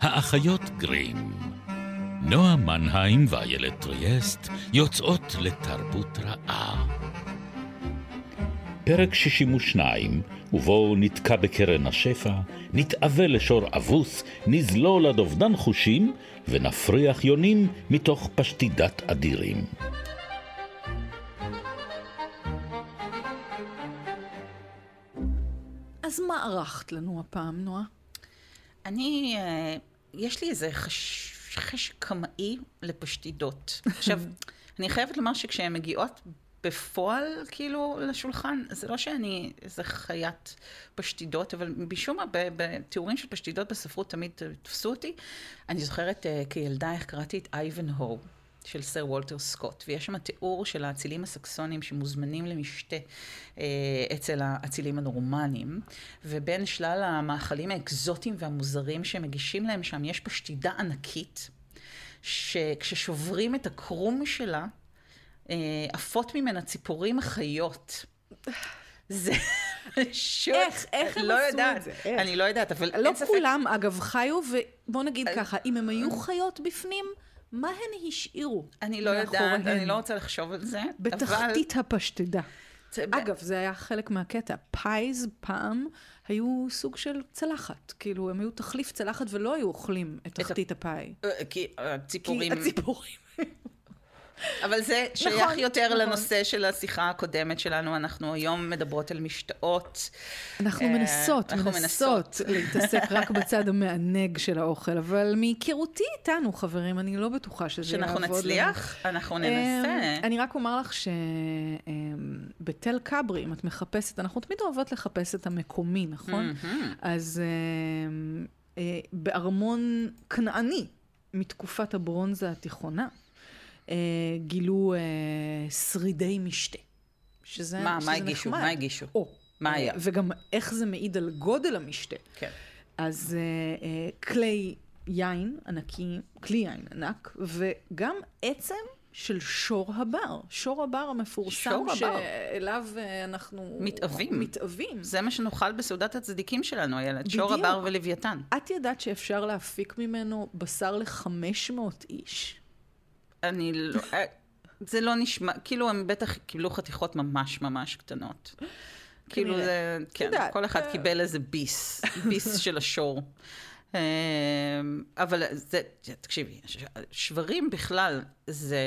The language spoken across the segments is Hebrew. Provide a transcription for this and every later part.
האחיות גרים. נועה מנהיים ואיילת טריאסט יוצאות לתרבות רעה. פרק 62, ובו נתקע בקרן השפע, נתאווה לשור אבוס, נזלול עד אובדן חושים, ונפריח יונים מתוך פשטידת אדירים. אז מה ערכת לנו הפעם, נועה? אני, אה, יש לי איזה חש... חשק קמאי לפשטידות. עכשיו, אני חייבת לומר שכשהן מגיעות בפועל, כאילו, לשולחן, זה לא שאני איזה חיית פשטידות, אבל משום מה, בתיאורים של פשטידות בספרות תמיד תפסו אותי. אני זוכרת uh, כילדה איך קראתי את אייבן הו. של סר וולטר סקוט, ויש שם תיאור של האצילים הסקסונים שמוזמנים למשתה אה, אצל האצילים הנורמנים, ובין שלל המאכלים האקזוטיים והמוזרים שמגישים להם שם, יש פשטידה ענקית, שכששוברים את הקרום שלה, אה, עפות ממנה ציפורים החיות. זה פשוט, איך, איך הם לא עשו יודעת, את זה? איך? אני לא יודעת, אבל לא אין ספק, כולם, אגב, חיו, ובוא נגיד אה, ככה, אם הם היו חיות בפנים, מה הן השאירו אני לא יודעת? אני לא רוצה לחשוב על זה, אבל... בתחתית הפשטידה. זה- אגב, זה היה חלק מהקטע. pies פעם היו סוג של צלחת. כאילו, הם היו תחליף צלחת ולא היו אוכלים את תחתית הפאי. אה, כי כי הציפורים... אבל זה שייך נכון, יותר נכון. לנושא של השיחה הקודמת שלנו. אנחנו היום מדברות על משתאות. אנחנו אה, מנסות, אנחנו מנסות להתעסק רק בצד המענג של האוכל, אבל מהיכרותי איתנו, חברים, אני לא בטוחה שזה יעבוד. שאנחנו לנו. נצליח, אנחנו אמ, ננסה. אני רק אומר לך שבתל כברי, אם את מחפשת, אנחנו תמיד אוהבות לחפש את המקומי, נכון? אז אמ, אה, בארמון כנעני מתקופת הברונזה התיכונה, גילו אה, שרידי משתה. שזה, מה, שזה מה הגישו? נחמד. מה הגישו? או, מה אה, היה? וגם איך זה מעיד על גודל המשתה. כן. אז אה, אה, כלי יין ענקי, כלי יין ענק, וגם עצם של שור הבר. שור הבר המפורסם, שור הבר. שאליו אה, אנחנו... מתאבים. מתאבים. זה מה שנאכל בסעודת הצדיקים שלנו, איילת. שור בדיוק. הבר ולוויתן. את ידעת שאפשר להפיק ממנו בשר ל-500 איש? אני לא... אה, זה לא נשמע, כאילו הם בטח קיבלו חתיכות ממש ממש קטנות. כאילו. זה, כן, כל אחד אה. קיבל איזה ביס, ביס של השור. אה, אבל זה, תקשיבי, שברים בכלל, זה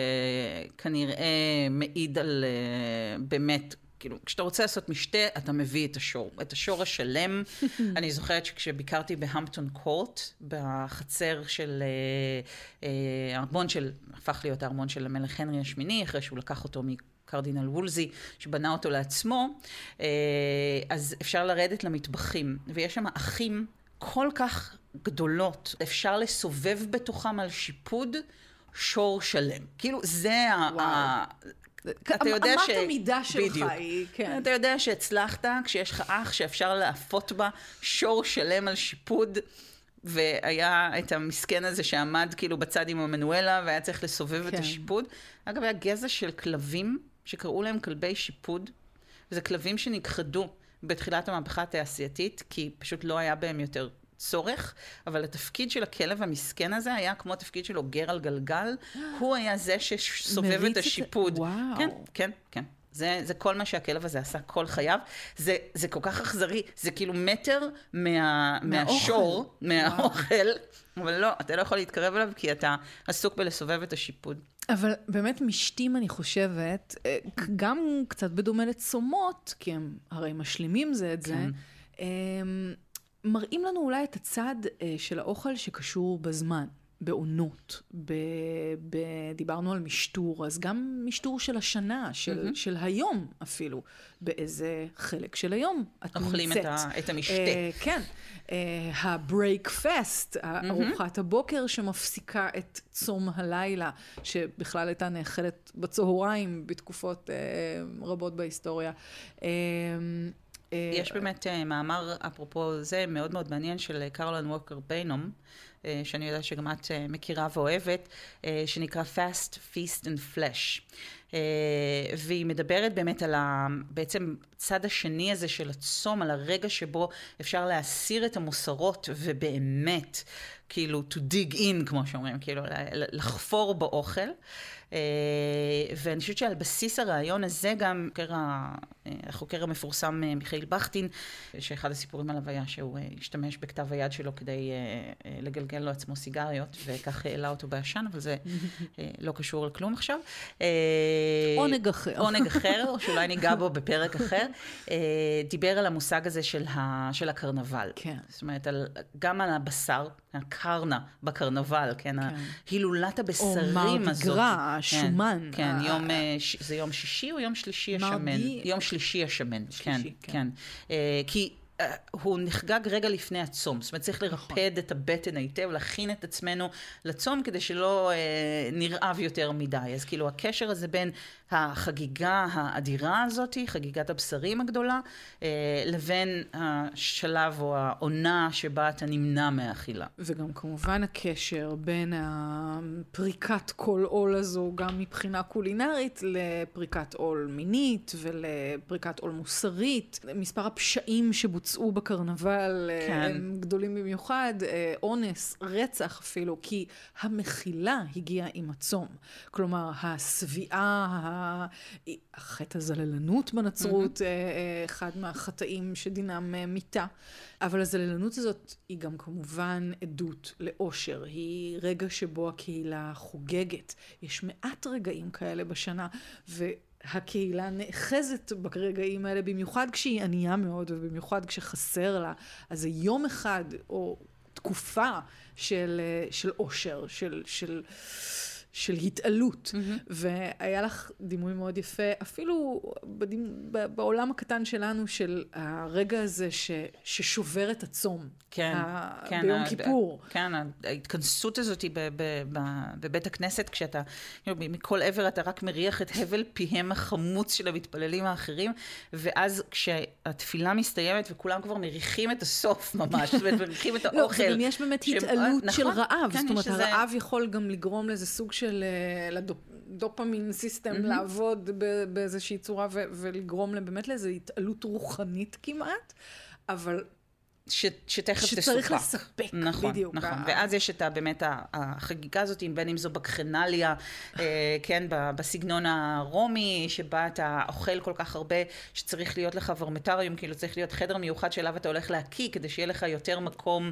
כנראה מעיד על אה, באמת, כאילו, כשאתה רוצה לעשות משתה, אתה מביא את השור, את השור השלם. אני זוכרת שכשביקרתי בהמפטון קורט, בחצר של אה, אה, הארמון של, הפך להיות הארמון של המלך הנרי השמיני, אחרי שהוא לקח אותו מקרדינל וולזי, שבנה אותו לעצמו, אה, אז אפשר לרדת למטבחים, ויש שם אחים כל כך גדולות, אפשר לסובב בתוכם על שיפוד שור שלם. כאילו, זה. וואו. ה... אתה יודע אמת ש... המידה שלך בדיוק. היא, כן. אתה יודע שהצלחת כשיש לך אח שאפשר לאפות בה שור שלם על שיפוד, והיה את המסכן הזה שעמד כאילו בצד עם המנואלה, והיה צריך לסובב את כן. השיפוד. אגב, היה גזע של כלבים, שקראו להם כלבי שיפוד, וזה כלבים שנכחדו בתחילת המהפכה התעשייתית, כי פשוט לא היה בהם יותר צורך, אבל התפקיד של הכלב המסכן הזה היה כמו התפקיד של אוגר על גלגל, הוא היה זה שסובב את השיפוד. וואו. כן, כן, כן. זה, זה כל מה שהכלב הזה עשה כל חייו. זה, זה כל כך אכזרי, זה כאילו מטר מה. מהשור, מהאוכל, אבל לא, אתה לא יכול להתקרב אליו כי אתה עסוק בלסובב את השיפוד. אבל באמת משתים, אני חושבת, אה, גם קצת בדומה לצומות, כי הם הרי משלימים זה את זה, כן. אמ, מראים לנו אולי את הצד אה, של האוכל שקשור בזמן, בעונות. ב, ב, דיברנו על משטור, אז גם משטור של השנה, של, מהמם. של היום אפילו, באיזה חלק של היום את אוכלים את, נמצאת. ה, את המשתה. אה, כן, ה-break fast, ארוחת הבוקר שמפסיקה את צום הלילה, שבכלל הייתה נאכלת בצהריים בתקופות אה, רבות בהיסטוריה. אה, אה, יש באמת אה, מאמר, אפרופו זה, מאוד מאוד מעניין של אה, קרולן ווקר ביינום, אה, שאני יודעת שגם את מכירה ואוהבת, שנקרא Fast, Feast and Flesh. והיא מדברת באמת על ה... בעצם צד השני הזה של הצום, על הרגע שבו אפשר להסיר את המוסרות ובאמת, כאילו, to dig in, כמו שאומרים, כאילו, לחפור באוכל. אה, ואני חושבת שעל בסיס הרעיון הזה גם החוקר, החוקר המפורסם אה, מיכאל בכטין, שאחד הסיפורים עליו היה שהוא אה, השתמש בכתב היד שלו כדי לגלגל לו עצמו סיגריות, וכך העלה אותו בעשן, אבל זה לא קשור לכלום עכשיו. עונג אחר. עונג אחר, או שאולי ניגע בו בפרק אחר. דיבר על המושג הזה של, ה, של הקרנבל. כן. זאת אומרת, על, גם על הבשר, הקרנה בקרנבל, כן, כן. הילולת הבשרים הזאת. או מרדיגרה, השומן. כן, כן יום, אה, ש... זה יום שישי או יום שלישי השמן? יום שלישי השמן, שלישי, כן, כן. כן. אה, כי אה, הוא נחגג רגע לפני הצום, זאת אומרת צריך לרפד נכון. את הבטן היטב, להכין את עצמנו לצום כדי שלא אה, נרעב יותר מדי. אז כאילו הקשר הזה בין החגיגה האדירה הזאת, חגיגת הבשרים הגדולה, אה, לבין השלב או העונה שבה אתה נמנע מהאכילה. וגם כמובן הקשר בין הפריקת כל עול הזו, גם מבחינה קולינרית, לפריקת עול מינית ולפריקת עול מוסרית. מספר הפשעים שבוצעו בקרנבל כן. הם גדולים במיוחד, אה, אונס, רצח אפילו, כי המחילה הגיעה עם הצום. כלומר, השביעה, חטא הזללנות בנצרות, mm-hmm. אחד מהחטאים שדינם אה, מיתה. אבל הזללנות הזאת היא גם כמובן עדות לאושר. היא רגע שבו הקהילה חוגגת. יש מעט רגעים כאלה בשנה, והקהילה נאחזת ברגעים האלה, במיוחד כשהיא ענייה מאוד ובמיוחד כשחסר לה. אז זה יום אחד או תקופה של, של אושר, של... של של התעלות. Mm-hmm. והיה לך דימוי מאוד יפה, אפילו בדימ... בעולם הקטן שלנו, של הרגע הזה ש... ששובר את הצום. כן, ה... כן. ביום ה... כיפור. כן, ההתכנסות הזאת ב... ב... ב... בבית הכנסת, כשאתה, מכל עבר אתה רק מריח את הבל פיהם החמוץ של המתפללים האחרים, ואז כשהתפילה מסתיימת וכולם כבר מריחים את הסוף ממש, זאת אומרת, מריחים את לא, האוכל. לא, וגם יש באמת ש... התעלות נכון, של רעב. כן, זאת אומרת, הרעב זה... יכול גם לגרום לאיזה סוג של לדופמין סיסטם mm-hmm. לעבוד באיזושהי צורה ו- ולגרום באמת לאיזו התעלות רוחנית כמעט, אבל ש, שתכף תסופק. שצריך לספק, נכון, בדיוק. נכון, ה... ואז יש את ה, באמת החגיגה הזאת, בין אם זו בקחנליה, אה, כן, בסגנון הרומי, שבה אתה אוכל כל כך הרבה, שצריך להיות לך ורמטריום, כאילו צריך להיות חדר מיוחד שאליו אתה הולך להקיא, כדי שיהיה לך יותר מקום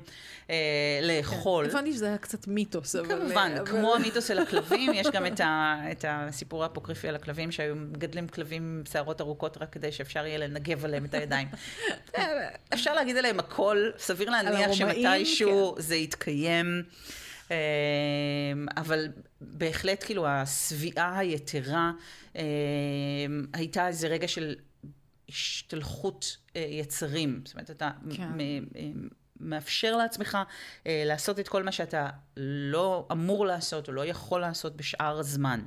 אה, לאכול. כן, הבנתי שזה היה קצת מיתוס, אבל... כמובן, אבל... כמו המיתוס של הכלבים, יש גם את, ה, את הסיפור האפוקריפי על הכלבים, שהיו מגדלים כלבים עם שערות ארוכות רק כדי שאפשר יהיה לנגב עליהם את הידיים. אה, אפשר להגיד עליהם הכל. הכל, סביר להניח שמתישהו כן. זה יתקיים. אמ, אבל בהחלט, כאילו, השביעה היתרה אמ, הייתה איזה רגע של השתלחות אה, יצרים. זאת אומרת, אתה כן. מאפשר לעצמך אה, לעשות את כל מה שאתה לא אמור לעשות או לא יכול לעשות בשאר הזמן.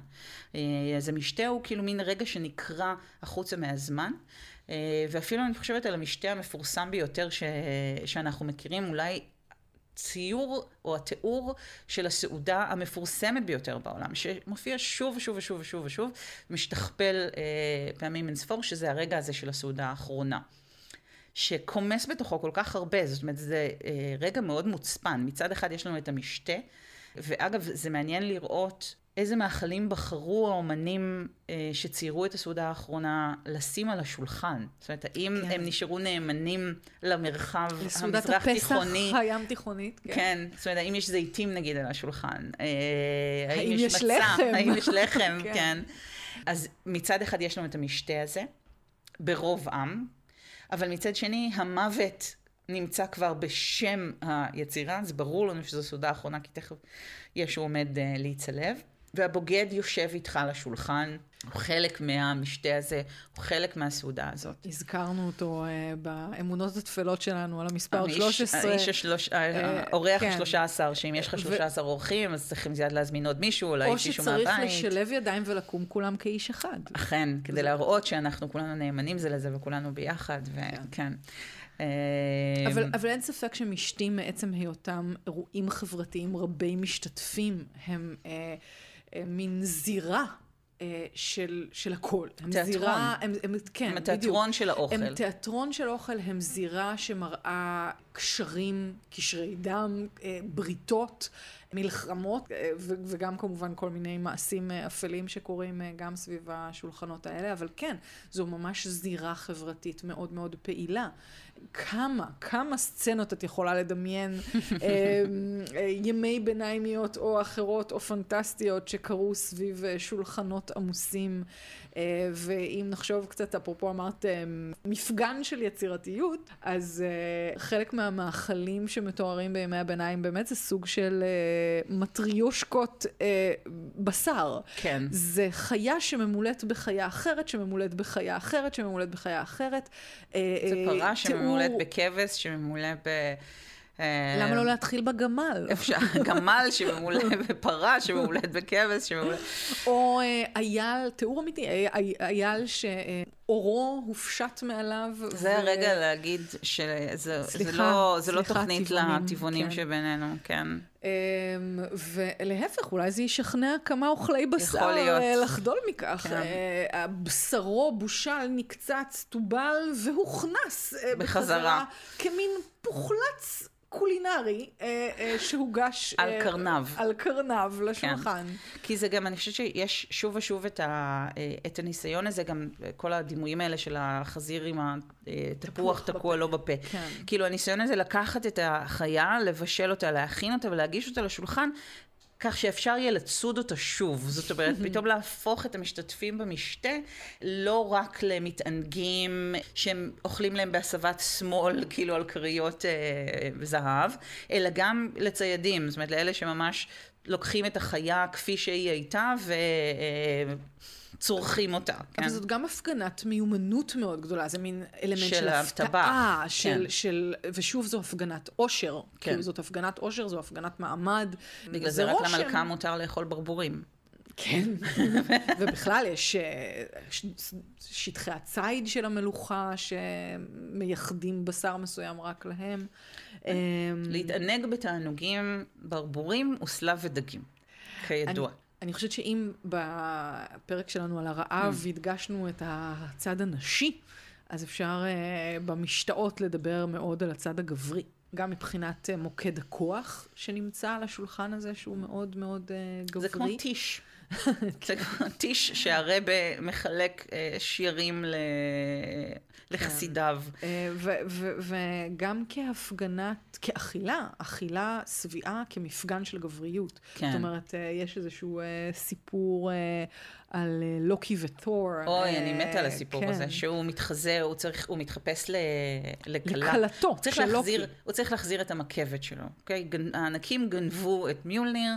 אה, אז המשתה הוא כאילו מין רגע שנקרע החוצה מהזמן. אה, ואפילו אני חושבת על המשתה המפורסם ביותר ש... שאנחנו מכירים, אולי ציור או התיאור של הסעודה המפורסמת ביותר בעולם, שמופיע שוב ושוב ושוב ושוב ושוב, משתכפל אה, פעמים אין ספור, שזה הרגע הזה של הסעודה האחרונה. שקומס בתוכו כל כך הרבה, זאת אומרת, זה אה, רגע מאוד מוצפן. מצד אחד יש לנו את המשתה, ואגב, זה מעניין לראות איזה מאכלים בחרו האומנים אה, שציירו את הסעודה האחרונה לשים על השולחן? זאת אומרת, האם כן. הם נשארו נאמנים למרחב המזרח תיכוני? לסעודת הפסח הים תיכונית, כן. כן, זאת אומרת, האם יש זיתים נגיד על השולחן? אה, האם, האם יש, יש מצה? לחם? האם יש לחם, כן. כן. אז מצד אחד יש לנו את המשתה הזה, ברוב עם, אבל מצד שני, המוות נמצא כבר בשם היצירה, אז ברור לנו שזו סעודה אחרונה, כי תכף ישו עומד uh, להיצלב. והבוגד יושב איתך על השולחן, הוא חלק מהמשתה הזה, הוא חלק מהסעודה הזאת. הזכרנו אותו uh, באמונות התפלות שלנו על המספר 13. האיש השלוש... uh, האורח כן. ה-13, שאם יש לך 13 ו... אורחים, אז צריכים מיד להזמין עוד מישהו, אולי מישהו מהבית. או שצריך לשלב ידיים ולקום כולם כאיש אחד. אכן, כדי זה... להראות שאנחנו כולנו נאמנים זה לזה וכולנו ביחד, וכן. כן. אבל, אבל אין ספק שמשתים מעצם היותם אירועים חברתיים רבי משתתפים, הם אה, אה, מין זירה אה, של, של הכל. הם תיאטרון. זירה, הם, הם, כן, הם התיאטרון בדיוק. של האוכל. הם תיאטרון של האוכל, הם זירה שמראה קשרים, קשרי דם, אה, בריתות, מלחמות, אה, וגם כמובן כל מיני מעשים אפלים שקורים גם סביב השולחנות האלה, אבל כן, זו ממש זירה חברתית מאוד מאוד פעילה. כמה, כמה סצנות את יכולה לדמיין, אה, אה, ימי ביניימיות או אחרות או פנטסטיות שקרו סביב אה, שולחנות עמוסים. ואם נחשוב קצת, אפרופו אמרת מפגן של יצירתיות, אז חלק מהמאכלים שמתוארים בימי הביניים באמת זה סוג של מטריושקות בשר. כן. זה חיה שממולאת בחיה אחרת, שממולאת בחיה אחרת, שממולאת בחיה אחרת. זה פרה שממולאת... שממולאת בכבש, שממולא ב... אה, למה לא להתחיל בגמל? אפשר, גמל שממולא בפרה, שממולאת בכבש, שממולא... או אה, אייל, תיאור אמיתי, אייל שאורו הופשט מעליו. זה הרגע להגיד שזה לא, לא תוכנית לטבעונים כן. שבינינו, כן. אמ, ולהפך, אולי זה ישכנע כמה אוכלי בשר אה, לחדול מכך. כן. בשרו בושל, נקצץ, טובל והוכנס בחזרה כמין פוחלץ קולינרי אה, אה, שהוגש... על אה, קרנב. על קרנב לשולחן. כן. כי זה גם, אני חושבת שיש שוב ושוב את, ה, אה, את הניסיון הזה, גם כל הדימויים האלה של החזיר עם התפוח תקוע לא בפה. כן. כאילו הניסיון הזה לקחת את החיה, לבשל אותה, להכין אותה ולהגיש אותה לשולחן, כך שאפשר יהיה לצוד אותה שוב. זאת אומרת, פתאום להפוך את המשתתפים במשתה לא רק למתענגים שהם אוכלים להם בהסבת שמאל, כאילו על כריות אה, זהב, אלא גם לציידים, זאת אומרת, לאלה שממש לוקחים את החיה כפי שהיא הייתה ו... אה, צורכים אותה. כן? אבל זאת גם הפגנת מיומנות מאוד גדולה, זה מין אלמנט של, של הפתעה, של, כן. של, ושוב זו הפגנת עושר. כן. כאילו זאת הפגנת עושר, זו הפגנת מעמד. בגלל זה רק רושם... למלכה מותר לאכול ברבורים. כן, ובכלל יש אה, שטחי הציד של המלוכה שמייחדים בשר מסוים רק להם. אמ, להתענג בתענוגים ברבורים וסלב ודגים, כידוע. אני, חושבת שאם בפרק שלנו על הרעב mm. הדגשנו את הצד הנשי, אז אפשר uh, במשתאות לדבר מאוד על הצד הגברי. גם מבחינת uh, מוקד הכוח שנמצא על השולחן הזה, שהוא מאוד מאוד uh, גברי. זה כמו טיש. טיש שהרבה מחלק uh, שירים. לחסידיו. כן. וגם כהפגנת, כאכילה, אכילה שבעה כמפגן של גבריות. כן. זאת אומרת, יש איזשהו סיפור על אה, לוקי ותור. אוי, אה, אני מתה על הסיפור כן. הזה, שהוא מתחזה, הוא, צריך, הוא מתחפש לכלה. לכלתו של לוקי. הוא צריך להחזיר את המקבת שלו, אוקיי? הענקים גנבו את מיולניר, אה,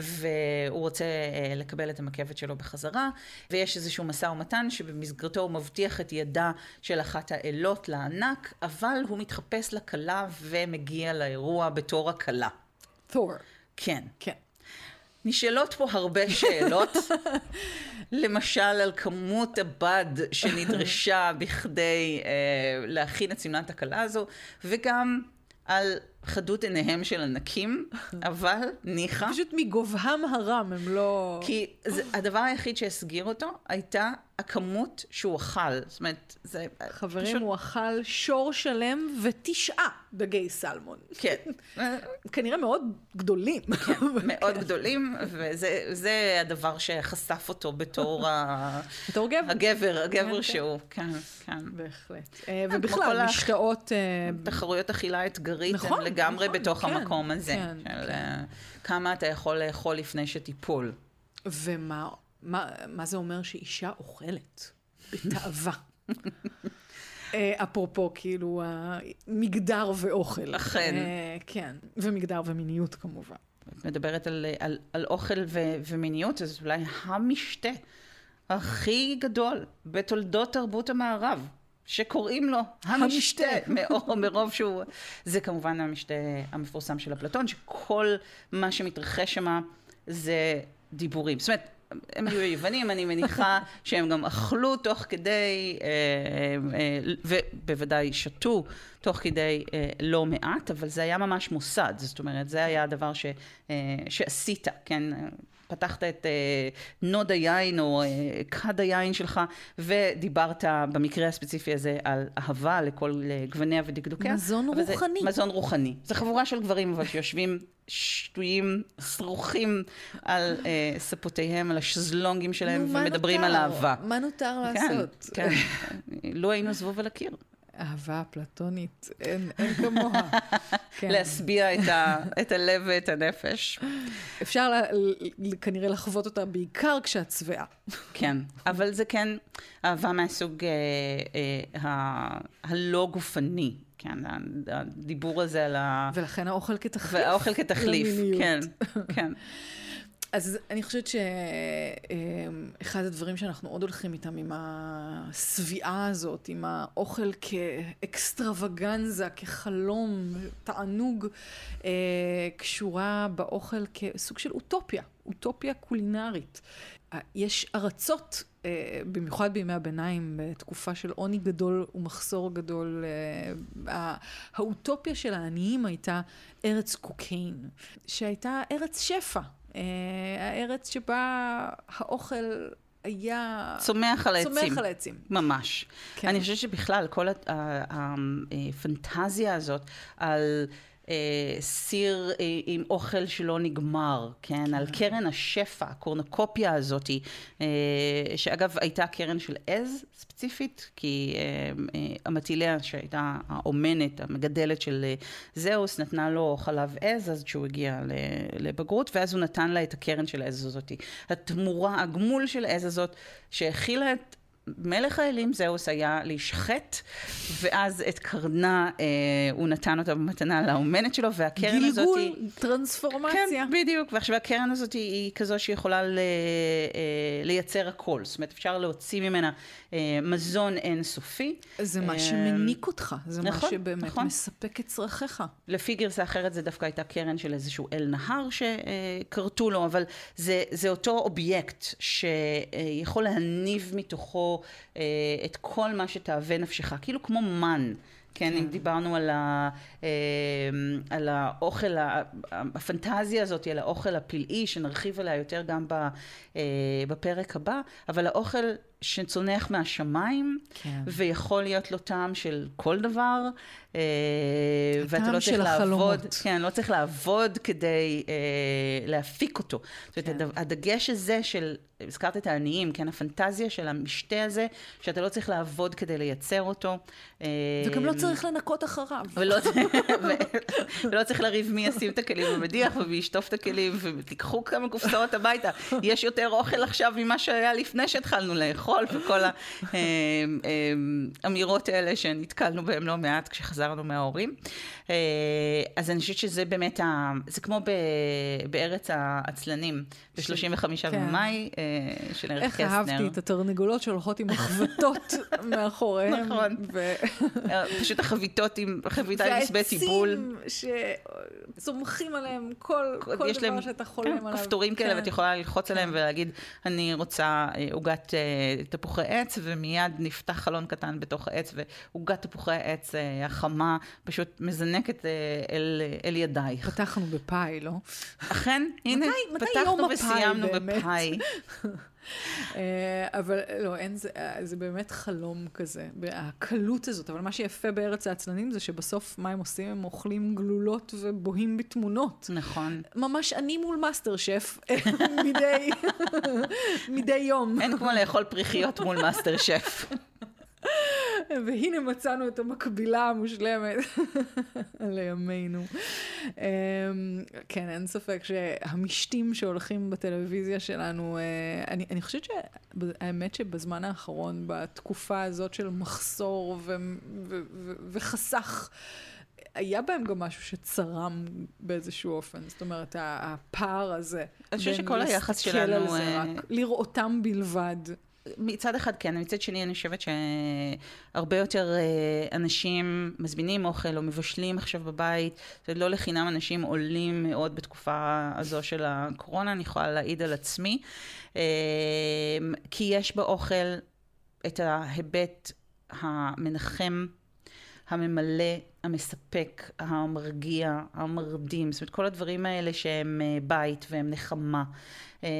והוא רוצה אה, לקבל את המקבת שלו בחזרה, ויש איזשהו משא ומתן שבמסגרתו הוא מבטיח את ידה של אחת האלות לענק, אבל הוא מתחפש לכלה ומגיע לאירוע בתור הכלה. תור. כן. כן. נשאלות פה הרבה שאלות, למשל על כמות הבד שנדרשה בכדי אה, להכין את שמלת הכלה הזו, וגם על חדות עיניהם של ענקים, אבל ניחא. פשוט מגובהם הרם הם לא... כי זה, הדבר היחיד שהסגיר אותו הייתה הכמות שהוא אכל. זאת אומרת, זה חברים, פשוט... הוא אכל שור שלם ותשעה דגי סלמון. כן. כנראה מאוד גדולים. כן, מאוד גדולים, וזה הדבר שחשף אותו בתור ה... בתור גבר. הגבר, הגבר כן, כן. שהוא, כן, כן. בהחלט. אה, ובכלל, משקאות... אה, תחרויות אכילה אתגרית, נכון, לגמרי נכון, בתוך כן, המקום הזה. כן, של כן. כמה אתה יכול לאכול לפני שתיפול. ומה מה, מה זה אומר שאישה אוכלת בתאווה? אה, אפרופו, כאילו, מגדר ואוכל. אכן. אה, כן, ומגדר ומיניות כמובן. את מדברת על, על, על אוכל ו, ומיניות, אז אולי המשתה הכי גדול בתולדות תרבות המערב. שקוראים לו המשתה, המשתה. מרוב שהוא... זה כמובן המשתה המפורסם של אפלטון, שכל מה שמתרחש שם זה דיבורים. זאת אומרת, הם היו יוונים, אני מניחה שהם גם אכלו תוך כדי, אה, אה, ובוודאי שתו תוך כדי לא מעט, אבל זה היה ממש מוסד, זאת אומרת, זה היה הדבר ש, שעשית, כן? פתחת את אה, נוד היין או אה, כד היין שלך ודיברת במקרה הספציפי הזה על אהבה לכל אה, גווניה ודקדוקיה. מזון רוחני. זה, מזון רוחני. זו חבורה של גברים אבל שיושבים שטויים, שרוכים על אה, ספותיהם, על השזלונגים שלהם ומדברים נותר? על אהבה. מה נותר כן, לעשות? כן, לו היינו זבוב על הקיר. אהבה אפלטונית, אין, אין כמוה. כן. להשביע את, ה, את הלב ואת הנפש. אפשר לה, כנראה לחוות אותה בעיקר כשאת שבעה. כן, אבל זה כן אהבה מהסוג אה, אה, הלא גופני. כן, הדיבור הזה על ה... ולכן האוכל כתחליף. והאוכל כתחליף, כן, כן. אז אני חושבת שאחד הדברים שאנחנו עוד הולכים איתם, עם השביעה הזאת, עם האוכל כאקסטרווגנזה, כחלום, תענוג, אה, קשורה באוכל כסוג של אוטופיה, אוטופיה קולינרית. יש ארצות, אה, במיוחד בימי הביניים, בתקופה של עוני גדול ומחסור גדול, אה, האוטופיה של העניים הייתה ארץ קוקיין, שהייתה ארץ שפע. אה, הארץ שבה האוכל היה... צומח על העצים. צומח על העצים. ממש. כן. אני חושבת שבכלל, כל הפנטזיה הזאת על... אה, סיר אה, עם אוכל שלא נגמר, כן? כן? על קרן השפע, הקורנקופיה הזאת, אה, שאגב הייתה קרן של עז ספציפית, כי המטיליה שהייתה האומנת, המגדלת של זהוס, נתנה לו חלב עז, אז כשהוא הגיע לבגרות, ואז הוא נתן לה את הקרן של העז הזאת. התמורה, הגמול של העז הזאת, שהכילה את מלך האלים זהוס היה להישחט, ואז את קרנה אה, הוא נתן אותה במתנה לאומנת שלו, והקרן הזאת היא... גלגול, טרנספורמציה. כן, בדיוק, ועכשיו הקרן הזאת היא, היא כזו שיכולה ל, אה, לייצר הכל, זאת אומרת אפשר להוציא ממנה אה, מזון אינסופי. זה מה אה, שמניק אותך, זה נכון, מה שבאמת נכון. מספק את צרכיך. לפי גרסה אחרת זה דווקא הייתה קרן של איזשהו אל נהר שכרתו לו, אבל זה, זה אותו אובייקט שיכול להניב מתוכו אה, את כל מה שתאווה נפשך, כאילו כמו מן. כן, כן, אם דיברנו על, ה, אה, על האוכל, הפנטזיה הזאת, על האוכל הפלאי, שנרחיב עליה יותר גם אה, בפרק הבא, אבל האוכל שצונח מהשמיים, כן. ויכול להיות לו טעם של כל דבר, אה, ואתה לא צריך לעבוד, כן, לא צריך לעבוד כדי אה, להפיק אותו. כן. זאת אומרת, כן. הדגש הזה של, הזכרת את העניים, כן, הפנטזיה של המשתה הזה, שאתה לא צריך לעבוד כדי לייצר אותו. אה, וגם לא צריך לנקות אחריו. ולא, ולא צריך לריב מי ישים את הכלים במדיח ומי ישטוף את הכלים, ותיקחו כמה קופסאות הביתה. יש יותר אוכל עכשיו ממה שהיה לפני שהתחלנו לאכול, וכל האמירות האלה שנתקלנו בהן לא מעט כשחזרנו מההורים. אה, אז אני חושבת שזה באמת, ה... זה כמו ב... בארץ העצלנים, ב-35 כן. במאי אה, של ערך קסטנר. איך אהבתי את התרנגולות שהולכות עם החבטות מאחוריהן. נכון. ו... אה, פשוט החביתות עם, חביתה עם מסבי טיבול. והעצים שצומחים עליהם כל, כל דבר להם, שאתה חולם כן, עליו. כפתורים כן. כאלה, ואת יכולה ללחוץ כן. עליהם ולהגיד, אני רוצה עוגת תפוחי עץ, ומיד נפתח חלון קטן בתוך העץ, ועוגת תפוחי העץ החמה פשוט מזנקת. אה, אל, אל ידייך. פתחנו בפאי, לא? אכן, הנה, מתי, פתחנו מתי וסיימנו בפאי. אה, אבל לא, אין, זה, אה, זה באמת חלום כזה, הקלות הזאת. אבל מה שיפה בארץ העצלנים זה שבסוף מה הם עושים? הם אוכלים גלולות ובוהים בתמונות. נכון. ממש אני מול מאסטר שף מדי, מדי יום. אין כמו לאכול פריכיות מול מאסטר שף. והנה מצאנו את המקבילה המושלמת לימינו. אמ, כן, אין ספק שהמשתים שהולכים בטלוויזיה שלנו, אה, אני, אני חושבת שהאמת שבזמן האחרון, בתקופה הזאת של מחסור ו, ו, ו, וחסך, היה בהם גם משהו שצרם באיזשהו אופן, זאת אומרת, הפער הזה. אני חושבת שכל היחס שלנו... על זה רק, לראותם בלבד. מצד אחד כן, מצד שני אני חושבת שהרבה יותר אה, אנשים מזמינים אוכל או מבשלים עכשיו בבית, לא לחינם אנשים עולים מאוד בתקופה הזו של הקורונה, אני יכולה להעיד על עצמי, אה, כי יש באוכל את ההיבט המנחם, הממלא, המספק, המרגיע, המרדים, זאת אומרת כל הדברים האלה שהם אה, בית והם נחמה. אה,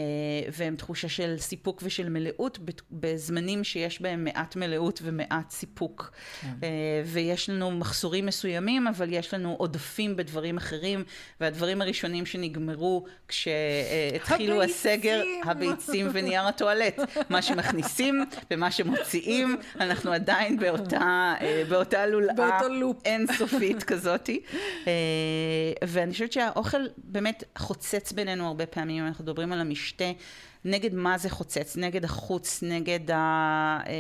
והם תחושה של סיפוק ושל מלאות בזמנים שיש בהם מעט מלאות ומעט סיפוק. כן. אה, ויש לנו מחסורים מסוימים, אבל יש לנו עודפים בדברים אחרים, והדברים הראשונים שנגמרו כשהתחילו הסגר, הביצים ונייר הטואלט. מה שמכניסים ומה שמוציאים, אנחנו עדיין באותה, אה, באותה לולאה אינסופית כזאתי. ואני חושבת שהאוכל באמת חוצץ בינינו הרבה פעמים, אנחנו מדברים על המשתה, נגד מה זה חוצץ, נגד החוץ, נגד ה... אה,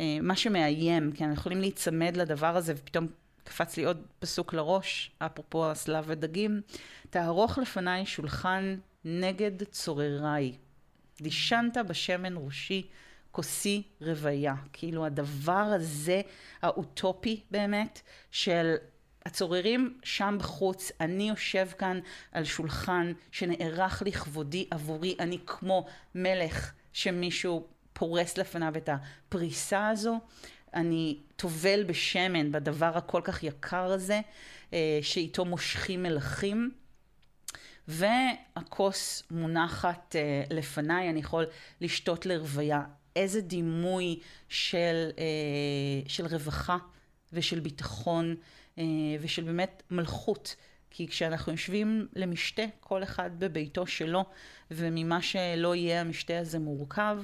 אה, מה שמאיים, כי אנחנו יכולים להיצמד לדבר הזה ופתאום קפץ לי עוד פסוק לראש, אפרופו הסלב ודגים, תערוך לפניי שולחן נגד צורריי. דישנת בשמן ראשי, כוסי רוויה. כאילו הדבר הזה, האוטופי באמת, של הצוררים שם בחוץ, אני יושב כאן על שולחן שנערך לכבודי עבורי, אני כמו מלך שמישהו פורס לפניו את הפריסה הזו, אני טובל בשמן בדבר הכל כך יקר הזה, אה, שאיתו מושכים מלכים. והכוס מונחת אה, לפניי, אני יכול לשתות לרוויה. איזה דימוי של, אה, של רווחה ושל ביטחון ושל באמת מלכות. כי כשאנחנו יושבים למשתה, כל אחד בביתו שלו, וממה שלא יהיה המשתה הזה מורכב,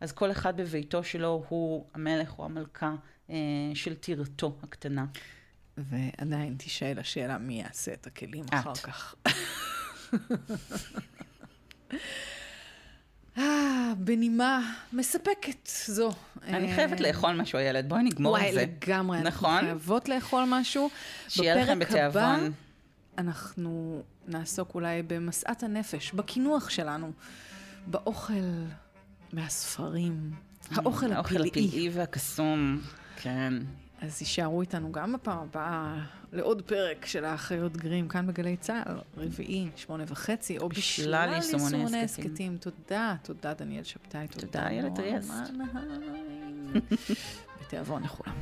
אז כל אחד בביתו שלו הוא המלך או המלכה אה, של טירתו הקטנה. ועדיין תישאל השאלה מי יעשה את הכלים את. אחר כך. אה, בנימה מספקת זו. אני חייבת לאכול משהו, הילד, בואי נגמור את זה. וואי, לגמרי. נכון? אנחנו חייבות לאכול משהו. שיהיה לכם בתיאבון. אנחנו נעסוק אולי במשאת הנפש, בקינוח שלנו, באוכל מהספרים, האוכל הפלאי. האוכל הפלאי והקסום, כן. אז יישארו איתנו גם בפעם הבאה לעוד פרק של האחיות גרים, כאן בגלי צה"ל, רביעי, שמונה וחצי, או בשלל יישומוני הסכתים. תודה, תודה דניאל שבתאי, תודה איילת ריאס. בתיאבון לכולם.